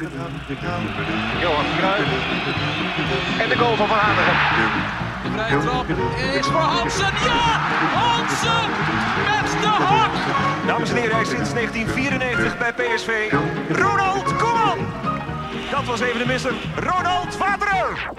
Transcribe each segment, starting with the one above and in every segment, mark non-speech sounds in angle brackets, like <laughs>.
Johan Cruijff. En de goal van Van Hanegem. De vrije trap is voor Hansen. Ja! Hansen met de hak! Dames en heren, hij is sinds 1994 bij PSV. Ronald Koeman. Dat was even de misser. Ronald Vaterer.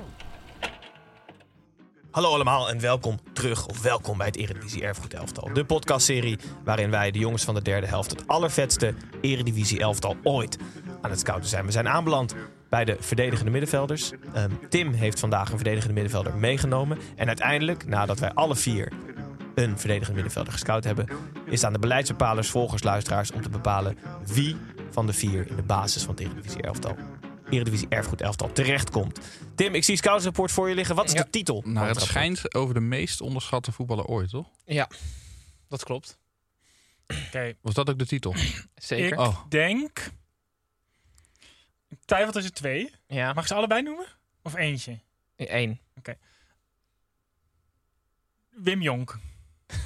Hallo allemaal en welkom terug of welkom bij het Eredivisie Erfgoed Elftal. De podcastserie waarin wij de jongens van de derde helft het allervetste Eredivisie Elftal ooit aan het scouten zijn. We zijn aanbeland bij de verdedigende middenvelders. Ehm, Tim heeft vandaag een verdedigende middenvelder meegenomen. En uiteindelijk, nadat wij alle vier een verdedigende middenvelder gescout hebben, is het aan de beleidsbepalers, volgers, luisteraars om te bepalen wie van de vier in de basis van het Eredivisie Elftal Eredivisie Erfgoed Elftal terechtkomt. Tim, ik zie Scoutsrapport voor je liggen. Wat is Ja. de titel? Nou, het rapport? schijnt over de meest onderschatte voetballer ooit, toch? Ja, dat klopt. Oké, Was dat ook de titel? Zeker. ik Oh. denk... Ik twijfel tussen twee. Ja, Mag ik ze allebei noemen? Of eentje? één. Wim Jonk. <laughs>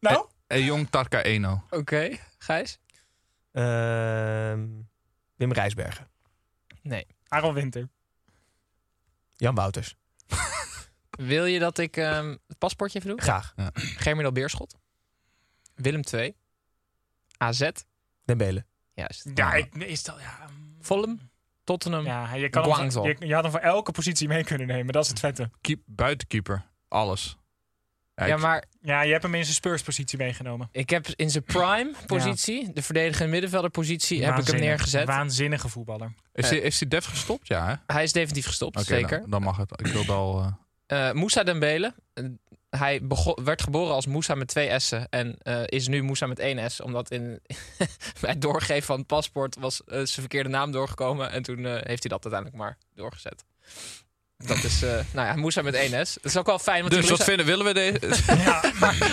nou? Eh, Jong Tarka Eno. Oké, Gijs? Ehm, Wim Rijsbergen. Nee. Aaron Winter. Jan Wouters. <laughs> Wil je dat ik ehm, het paspoortje even doe? Graag. Germinal Beerschot. Willem II. AZ. Dembele. Juist. Ja, ik, is dat... Ja, mm, Fulham. Tottenham. ja je, kan hem, je, je had hem voor elke positie mee kunnen nemen. Dat is het vette. Keep, buitenkeeper. Alles. Ja, maar Ja, je hebt hem in zijn Spurs-positie meegenomen. ik heb in zijn prime positie, de verdedigende middenvelder positie, heb ik hem neergezet. Waanzinnige voetballer. is, hij, is hij def gestopt? Ja, hè? Hij is definitief gestopt, zeker. nou, dan mag het. Ik wilde al... eh, Eh Moussa Dembele. Hij werd geboren als Moussa met twee S'en en eh, is nu Moussa met één S. Omdat in, <laughs> bij het doorgeven van het paspoort was eh, zijn verkeerde naam doorgekomen. En toen eh, heeft hij dat uiteindelijk maar doorgezet. Dat is, eh, nou ja, Moussa met één S. Dat is ook wel fijn. Want Dus wat vinden willen we deze? <laughs> Ja,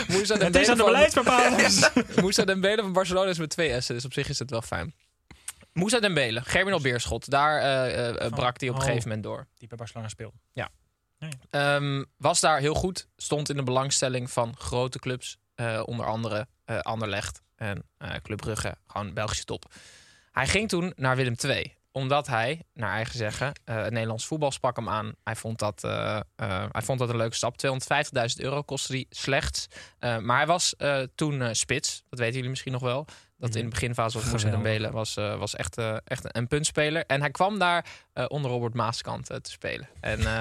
Moussa het is aan de van- beleidsbepalers. <laughs> Moussa Dembele van Barcelona is met twee S'en. Dus op zich is het wel fijn. Moussa Dembele, Germinal Beerschot. Daar eh, eh, eh, brak hij op een Oh. gegeven moment door. Die bij Barcelona speelde. Ehm, was daar heel goed. Stond in de belangstelling van grote clubs. eh, onder andere eh Anderlecht en eh Club Brugge. Gewoon Belgische top. Hij ging toen naar Willem II. Omdat hij, naar eigen zeggen, het Nederlands voetbal sprak hem aan. Hij vond dat, hij vond dat een leuke stap. 250.000 euro kostte die slechts. Maar hij was toen spits. Dat weten jullie misschien nog wel. Dat in de beginfase was Moussa. Dembele was, eh, was echt, eh, echt een puntspeler. En hij kwam daar eh, onder Robert Maaskant te spelen. En eh,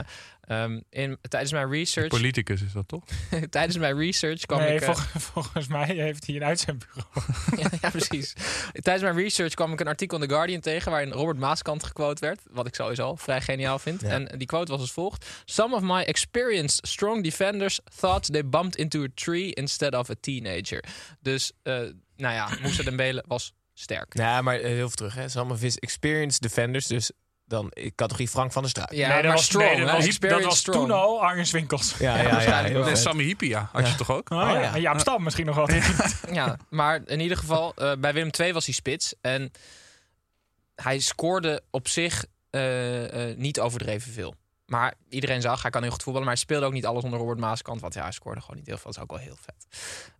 ehm, in, tijdens mijn research, Politicus is dat toch? <laughs> tijdens mijn research kwam Nee, ik. volg- <laughs> volgens mij heeft hij een uitzendbureau. <laughs> ja, ja, precies. Tijdens mijn research kwam ik een artikel in The Guardian tegen waarin Robert Maaskant gequote werd. Wat ik sowieso vrij geniaal vind. Ja. En die quote was als volgt: Some of my experienced strong defenders thought they bumped into a tree instead of a teenager. Dus, eh, nou ja, Moussa <clears throat> Dembele was sterk. Nou, maar eh, heel veel terug. Hè. Some of his experienced defenders. Dus dan eh, categorie Frank van der Struik. Ja, nee, dat maar was, strong, nee, dat was, dat was toen al Arjen Winkels. Ja, ja, ja. heel wel. En. Sammy Hippia had je toch ook? Oh, Oh, ja. ja. En Jaap Stam misschien nog wel. Ja, maar in ieder geval, eh, bij Willem II was hij spits. En hij scoorde op zich eh, eh, niet overdreven veel. Maar iedereen zag, hij kan heel goed voetballen. Maar hij speelde ook niet alles onder Robert Maaskant. Want ja, hij scoorde gewoon niet heel veel. Dat is ook wel heel vet.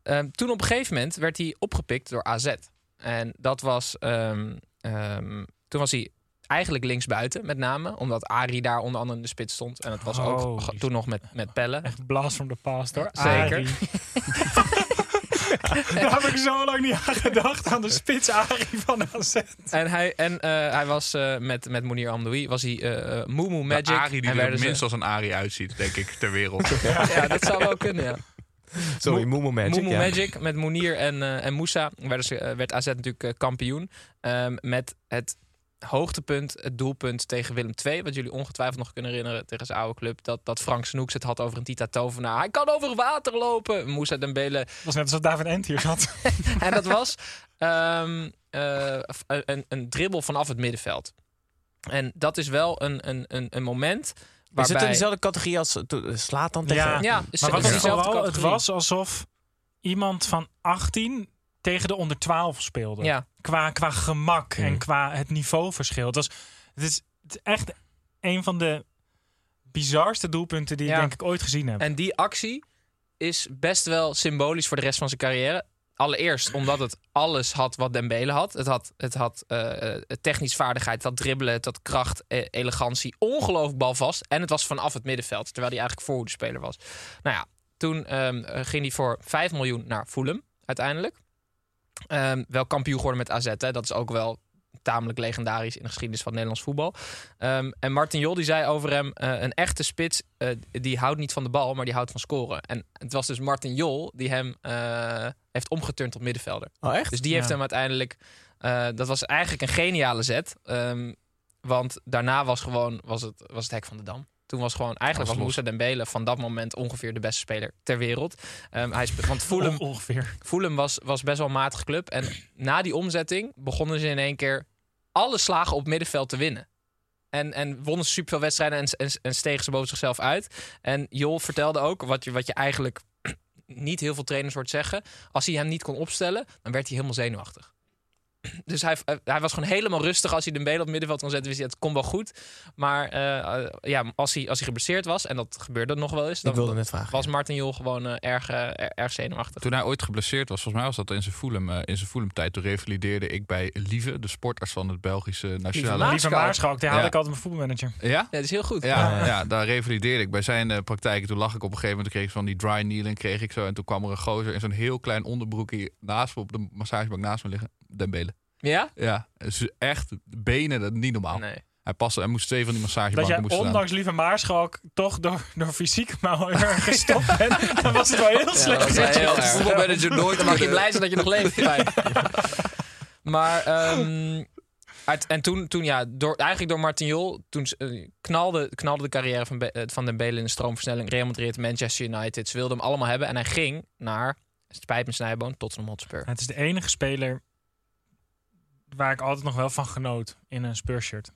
Ehm, toen op een gegeven moment werd hij opgepikt door AZ. En dat was... ehm, ehm, toen was hij eigenlijk linksbuiten, met name. Omdat Ari daar onder andere in de spits stond. En het was ook toen nog met, met Pelle. Echt blast from the past hoor. Zeker. <laughs> <laughs> Daar heb ik zo lang niet aan gedacht. Aan de spits Arie van AZ. En hij, en, eh, hij was eh, met, met Mounir Amdoui, was hij Moo Magic. Arie die en er ze- minst als een Arie uitziet, denk ik, ter wereld. <laughs> ja, dat zou wel kunnen, ja. Sorry, Moemo Magic. Moemo ja. Magic met Mounir en, eh, en Moussa werden ze, werd AZ natuurlijk kampioen. Ehm, met het hoogtepunt, het doelpunt tegen Willem II. Wat jullie ongetwijfeld nog kunnen herinneren tegen zijn oude club. Dat, dat Frank Snoeks het had over een Tita Tovenaar. Hij kan over water lopen. Moussa Dembele Het was net alsof David Ent hier zat. <laughs> en dat was ehm, eh, een, een dribbel vanaf het middenveld. En dat is wel een, een, een, een moment Is waarbij... het in dezelfde categorie als to- slaat dan tegen? Ja. Ja, is, Maar wat is het vooral, het was alsof iemand van 18 tegen de onder 12 speelde. Ja, Qua, qua gemak en qua het niveauverschil. Het, was, het, is, het is echt een van de bizarste doelpunten die Ja. ik denk ik ooit gezien heb. En die actie is best wel symbolisch voor de rest van zijn carrière. Allereerst omdat het alles had wat Dembele had. Het had, het had eh, eh, technisch vaardigheid, het had dribbelen, het had kracht, eh, elegantie. Ongelooflijk balvast. En het was vanaf het middenveld, terwijl hij eigenlijk voorhoedespeler was. Nou ja, toen ehm, eh, ging hij voor 5 miljoen naar Fulham uiteindelijk. Ehm, wel kampioen geworden met AZ. Hè. Dat is ook wel tamelijk legendarisch in de geschiedenis van Nederlands voetbal. Ehm, en Martin Jol die zei over hem: eh, een echte spits eh, die houdt niet van de bal, maar die houdt van scoren. En het was dus Martin Jol die hem eh, heeft omgeturnd tot middenvelder. Oh, echt? Dus die heeft Ja. hem uiteindelijk. dat was eigenlijk een geniale zet. ehm, want daarna was, gewoon, was, het, was het hek van de dam. Toen was gewoon eigenlijk was, Was Moussa Dembele van dat moment ongeveer de beste speler ter wereld. Ehm, hij spe- want <laughs> Fulham, On- ongeveer. Fulham was, was best wel een matige club. En na die omzetting begonnen ze in één keer alle slagen op middenveld te winnen. En, en wonnen ze superveel wedstrijden en, en, en stegen ze boven zichzelf uit. En Jol vertelde ook, wat je, wat je eigenlijk <clears throat> niet heel veel trainers hoort zeggen. Als hij hem niet kon opstellen, dan werd hij helemaal zenuwachtig. <clears throat> Dus hij, eh, hij was gewoon helemaal rustig als hij Dembele op het middenveld kon zetten. Wist hij, het komt wel goed. Maar eh, ja, als, hij, als hij geblesseerd was, en dat gebeurde nog wel eens... Ik dan wilde net vragen. was Martin Jol gewoon eh, erg, erg zenuwachtig. Toen hij ooit geblesseerd was, volgens mij was dat in zijn Fulham, in zijn Fulham-tijd. Toen revalideerde ik bij Lieve, de sportarts van het Belgische nationale... Lieve Maarschalk. Maarschalk, die haalde Ja. ik altijd mijn voetbalmanager. Ja? Ja, dat is heel goed. Ja, ja. daar revalideerde ik bij zijn eh, praktijk. En toen lag ik op een gegeven moment, toen kreeg ik van die dry kneeling, kreeg ik zo. En toen kwam er een gozer in zo'n heel klein onderbroekje naast me, op de massagebank naast me liggen. Dembele. Ja? Ja, dus echt benen, dat niet normaal. Nee. Hij, paste, hij moest twee van die Dat massagebanken moesten ondanks Lieve Maarschalk toch door, door fysiek maar <laughs> gestopt bent. Dan was het wel heel slecht. dat heel erg. Voetbalmanager nooit Dan mag je blij zijn dat je nog leeft. <laughs> Fijn. maar, ehm, uit, en toen, toen ja, door, eigenlijk door Martin Jol, toen eh, knalde, knalde de carrière van, Be- eh, van Dembele in de stroomversnelling. Real Madrid, Manchester United, ze wilden hem allemaal hebben. En hij ging naar, het spijt me Snijboon, Tottenham Hotspur. Het is de enige speler waar ik altijd nog wel van genoot in een Spurs-shirt.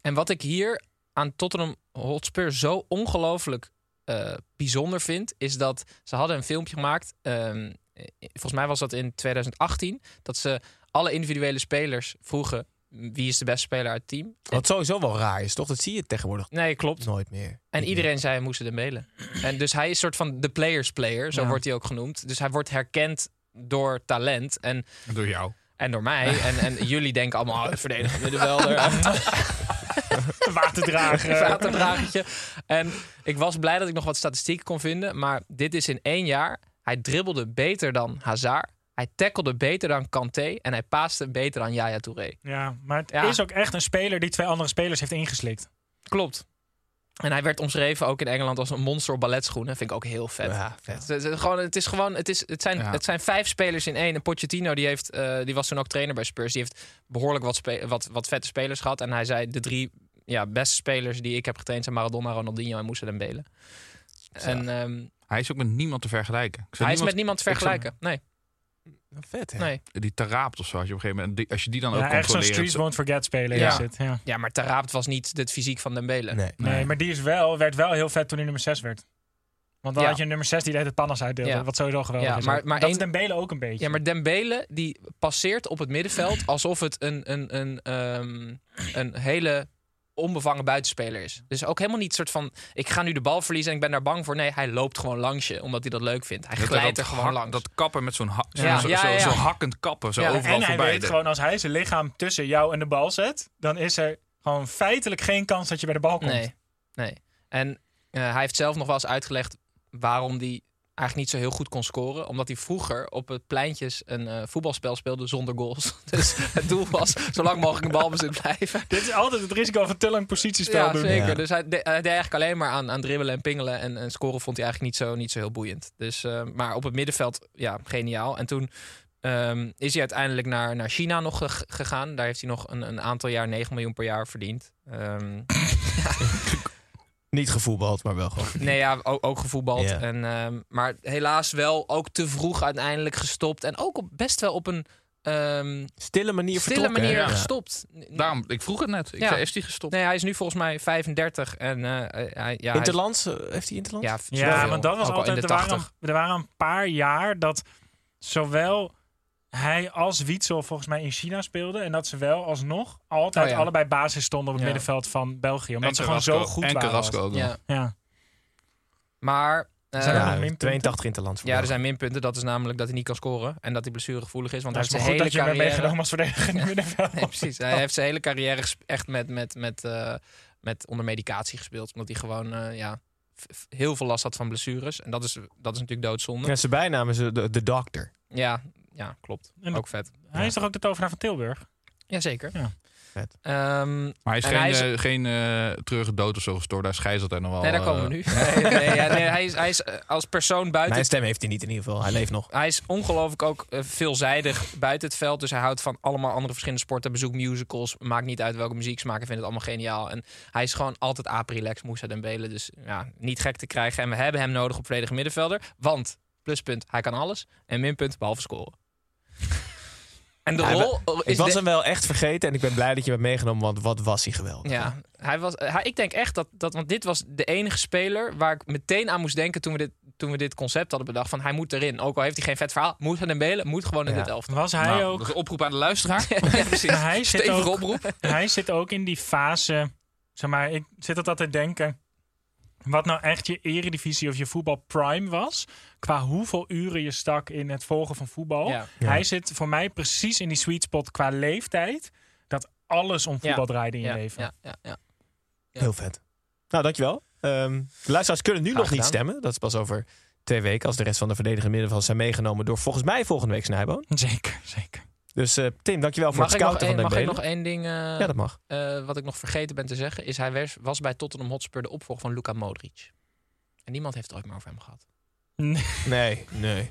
En wat ik hier aan Tottenham Hotspur zo ongelooflijk eh, bijzonder vind, is dat ze hadden een filmpje gemaakt. ehm, eh, volgens mij was dat in 2018, dat ze alle individuele spelers vroegen wie is de beste speler uit het team. Wat sowieso wel raar is, toch? Dat zie je tegenwoordig Nee, klopt. nooit meer. En iedereen zei hij moest Dembele. En dus hij is een soort van de players player, zo Ja. wordt hij ook genoemd. Dus hij wordt herkend door talent en, Door jou. En door mij. En, en <laughs> jullie denken allemaal, oh, verdediger middenvelder. <laughs> <laughs> Waterdrager. waterdragertje. En ik was blij dat ik nog wat statistieken kon vinden. Maar dit is in één jaar. Hij dribbelde beter dan Hazard. Hij tackelde beter dan Kanté. En hij paaste beter dan Yaya Touré. Ja, maar het Ja. is ook echt een speler die twee andere spelers heeft ingeslikt. Klopt. En hij werd omschreven ook in Engeland als een monster op balletschoenen. Vind ik ook heel vet. Ja, vet. Het, is gewoon, het is gewoon, het, is, het, zijn, Ja. het zijn vijf spelers in één. En Pochettino, die, heeft, eh, die was toen ook trainer bij Spurs. Die heeft behoorlijk wat, spe- wat, wat vette spelers gehad. En hij zei, de drie ja, beste spelers die ik heb getraind zijn Maradona, Ronaldinho en Moussa Dembele. En ehm, Hij is ook met niemand te vergelijken. Hij is met niemand- te zou- vergelijken. Nee, Vet, hè? nee. Die Taraapt of zo, als je op een gegeven moment, die- als je die dan ook Ja, echt zo'n controleert. Streets Won't Forget speler Ja. is het. Ja. Ja, maar Taraapt was niet het fysiek van Dembele. Nee. Nee, maar die is wel, werd wel heel vet toen hij nummer 6 werd. Want dan Ja. had je een nummer 6 die deed het pannas uitdeelde. Ja. Wat sowieso geweldig Ja, is. maar- maar dat één- is Dembele ook een beetje. Ja, maar Dembele die passeert op het middenveld alsof het een, een, een, ehm, een hele onbevangen buitenspeler is. Dus ook helemaal niet soort van, ik ga nu de bal verliezen en ik ben daar bang voor. Nee, hij loopt gewoon langs je, omdat hij dat leuk vindt. Hij Dat- glijdt er gewoon hak- langs. Dat kappen met zo'n ha- zo, Ja, zo, ja, zo, ja. zo hakkend kappen, zo Ja, overal en hij voorbij. weet gewoon, als hij zijn lichaam tussen jou en de bal zet, dan is er gewoon feitelijk geen kans dat je bij de bal komt. Nee, nee. En eh, hij heeft zelf nog wel eens uitgelegd waarom hij eigenlijk niet zo heel goed kon scoren. Omdat hij vroeger op het pleintjes een eh, voetbalspel speelde zonder goals. <laughs> Dus het doel was zo lang mogelijk in balbezit blijven. Dit is altijd het risico van te lang positiespel Ja, doen. zeker. Ja. Dus hij, de- hij deed eigenlijk alleen maar aan, aan dribbelen en pingelen. En, en scoren vond hij eigenlijk niet zo, niet zo heel boeiend. Dus, eh, maar op het middenveld, ja, geniaal. En toen ehm, is hij uiteindelijk naar, naar China nog ge- gegaan. Daar heeft hij nog een, een aantal jaar 9 miljoen per jaar verdiend. Ehm, <laughs> Niet gevoetbald, maar wel gewoon. <laughs> nee, ja, ook, ook gevoetbald. En, ehm, maar helaas wel ook te vroeg uiteindelijk gestopt. En ook op, best wel op een ehm, Stille manier stille vertrokken, manier? Ja. gestopt. Daarom, ik vroeg het net. Ik Ja. zei, is die gestopt? Nee, hij is nu volgens mij 35 en eh, hij, ja, hij is- Interlands, eh, heeft hij Interlands? Ja, Ja, want dat was Ook al in altijd. de Er waren, 80. er waren een paar jaar dat zowel hij als Witsel volgens mij in China speelden. En dat ze wel alsnog altijd Oh ja. allebei basis stonden op het Ja. middenveld van België. Omdat En ze gewoon zo goed En waren. Carrasco ook. Ja. Ja. Maar eh, Zijn er nog Ja, minpunten? 82 Interlands. voor ja, er zijn minpunten. Dat is namelijk dat hij niet kan scoren. En dat hij blessuregevoelig is. Want Dat hij is heeft zijn hele dat je carrière... meegenomen als verdediger in het middenveld. <laughs> Nee, precies. Hij heeft zijn hele carrière echt met, met, met, eh, met onder medicatie gespeeld. Omdat hij gewoon eh, ja, heel veel last had van blessures. En dat is, dat is natuurlijk doodzonde. Ja, zijn bijnaam is eh, de, de Doctor. Ja, ja klopt. En Ook vet. Hij is toch ook de tovenaar van Tilburg? Jazeker. Ja. Vet. Ehm, Maar hij is En geen, hij is- eh, geen eh, treurige dood of zo gestorven. Daar schijzelt hij nog wel. nee, daar komen we eh, nu. Nee, nee, ja, nee, hij is, hij is eh, als persoon buiten Mijn stem heeft hij niet in ieder geval. Hij leeft nog. Hij is ongelooflijk ook eh, veelzijdig buiten het veld. Dus hij houdt van allemaal andere verschillende sporten. Bezoekt musicals. Maakt niet uit welke muzieksmaak. Hij vindt het allemaal geniaal. En hij is gewoon altijd aprilex, Moussa Dembele. Dus ja, niet gek te krijgen. En we hebben hem nodig op volledige middenvelder. Want, pluspunt, hij kan alles. En minpunt, behalve scoren. En de Ja, rol Ik was de- hem wel echt vergeten en ik ben blij dat je hem hebt meegenomen, want wat was hij geweldig. Ja, hij was, hij, ik denk echt dat, dat... Want dit was de enige speler waar ik meteen aan moest denken... toen we dit, toen we dit concept hadden bedacht. Van hij moet erin. Ook al heeft hij geen vet verhaal. Moussa Dembele moet gewoon in Ja. dit elftal. Was hij nou, ook? Dat is een oproep aan de luisteraar. <laughs> ja, precies. Hij zit Stevige ook, oproep. hij zit ook in die fase. Zeg maar, ik zit altijd te denken. Wat nou echt je eredivisie of je voetbal prime was. Qua hoeveel uren je stak in het volgen van voetbal. Ja. Ja. Hij zit voor mij precies in die sweet spot qua leeftijd. Dat alles om voetbal draaide in je leven. Ja, ja, ja. Heel vet. Nou, dankjewel. Ehm de luisteraars kunnen nu Graag nog niet gedaan. stemmen. Dat is pas over twee weken als de rest van de verdedigende middenvelders zijn meegenomen door volgens mij volgende week Snijboon. Zeker, zeker. Dus eh, Tim, dankjewel voor Mag, het scouten van mag ik nog één ding, eh, Ja, dat mag. eh, wat ik nog vergeten ben te zeggen, is hij was, was bij Tottenham Hotspur de opvolger van Luka Modric. En niemand heeft het ooit meer over hem gehad. Nee, nee.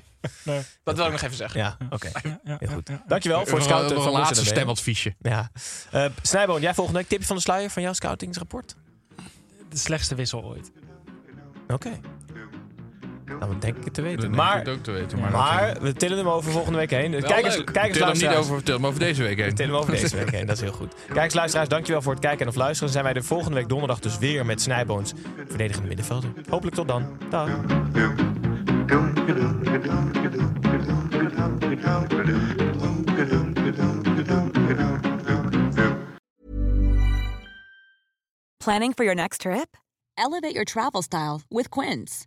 Dat wil ik nog even zeggen. Ja, oké. Ja, ja, Heel goed. ja, ja. Dankjewel voor het een- scouten van een Moussa laatste stemadviesje. Ja. Eh Snijboon, jij volgende week tipje van de sluier van jouw scoutingsrapport? De slechtste wissel ooit. Oké. Nou, dat denk ik het te weten. Dat Maar, denk ik ook te weten. Maar, maar we tillen hem over volgende week heen. Wel Kijk eens, leuk. kijk eens Til hem niet over, til hem over deze week heen. Tillen we over deze week heen, dat is heel goed. <laughs> Kijk eens luisteraars, dankjewel voor het kijken en of luisteren. Dan zijn wij de volgende week donderdag dus weer met Snijboons verdedigende middenvelder. Hopelijk tot dan. Dag. Planning for your next trip? Elevate your travel style with Quince.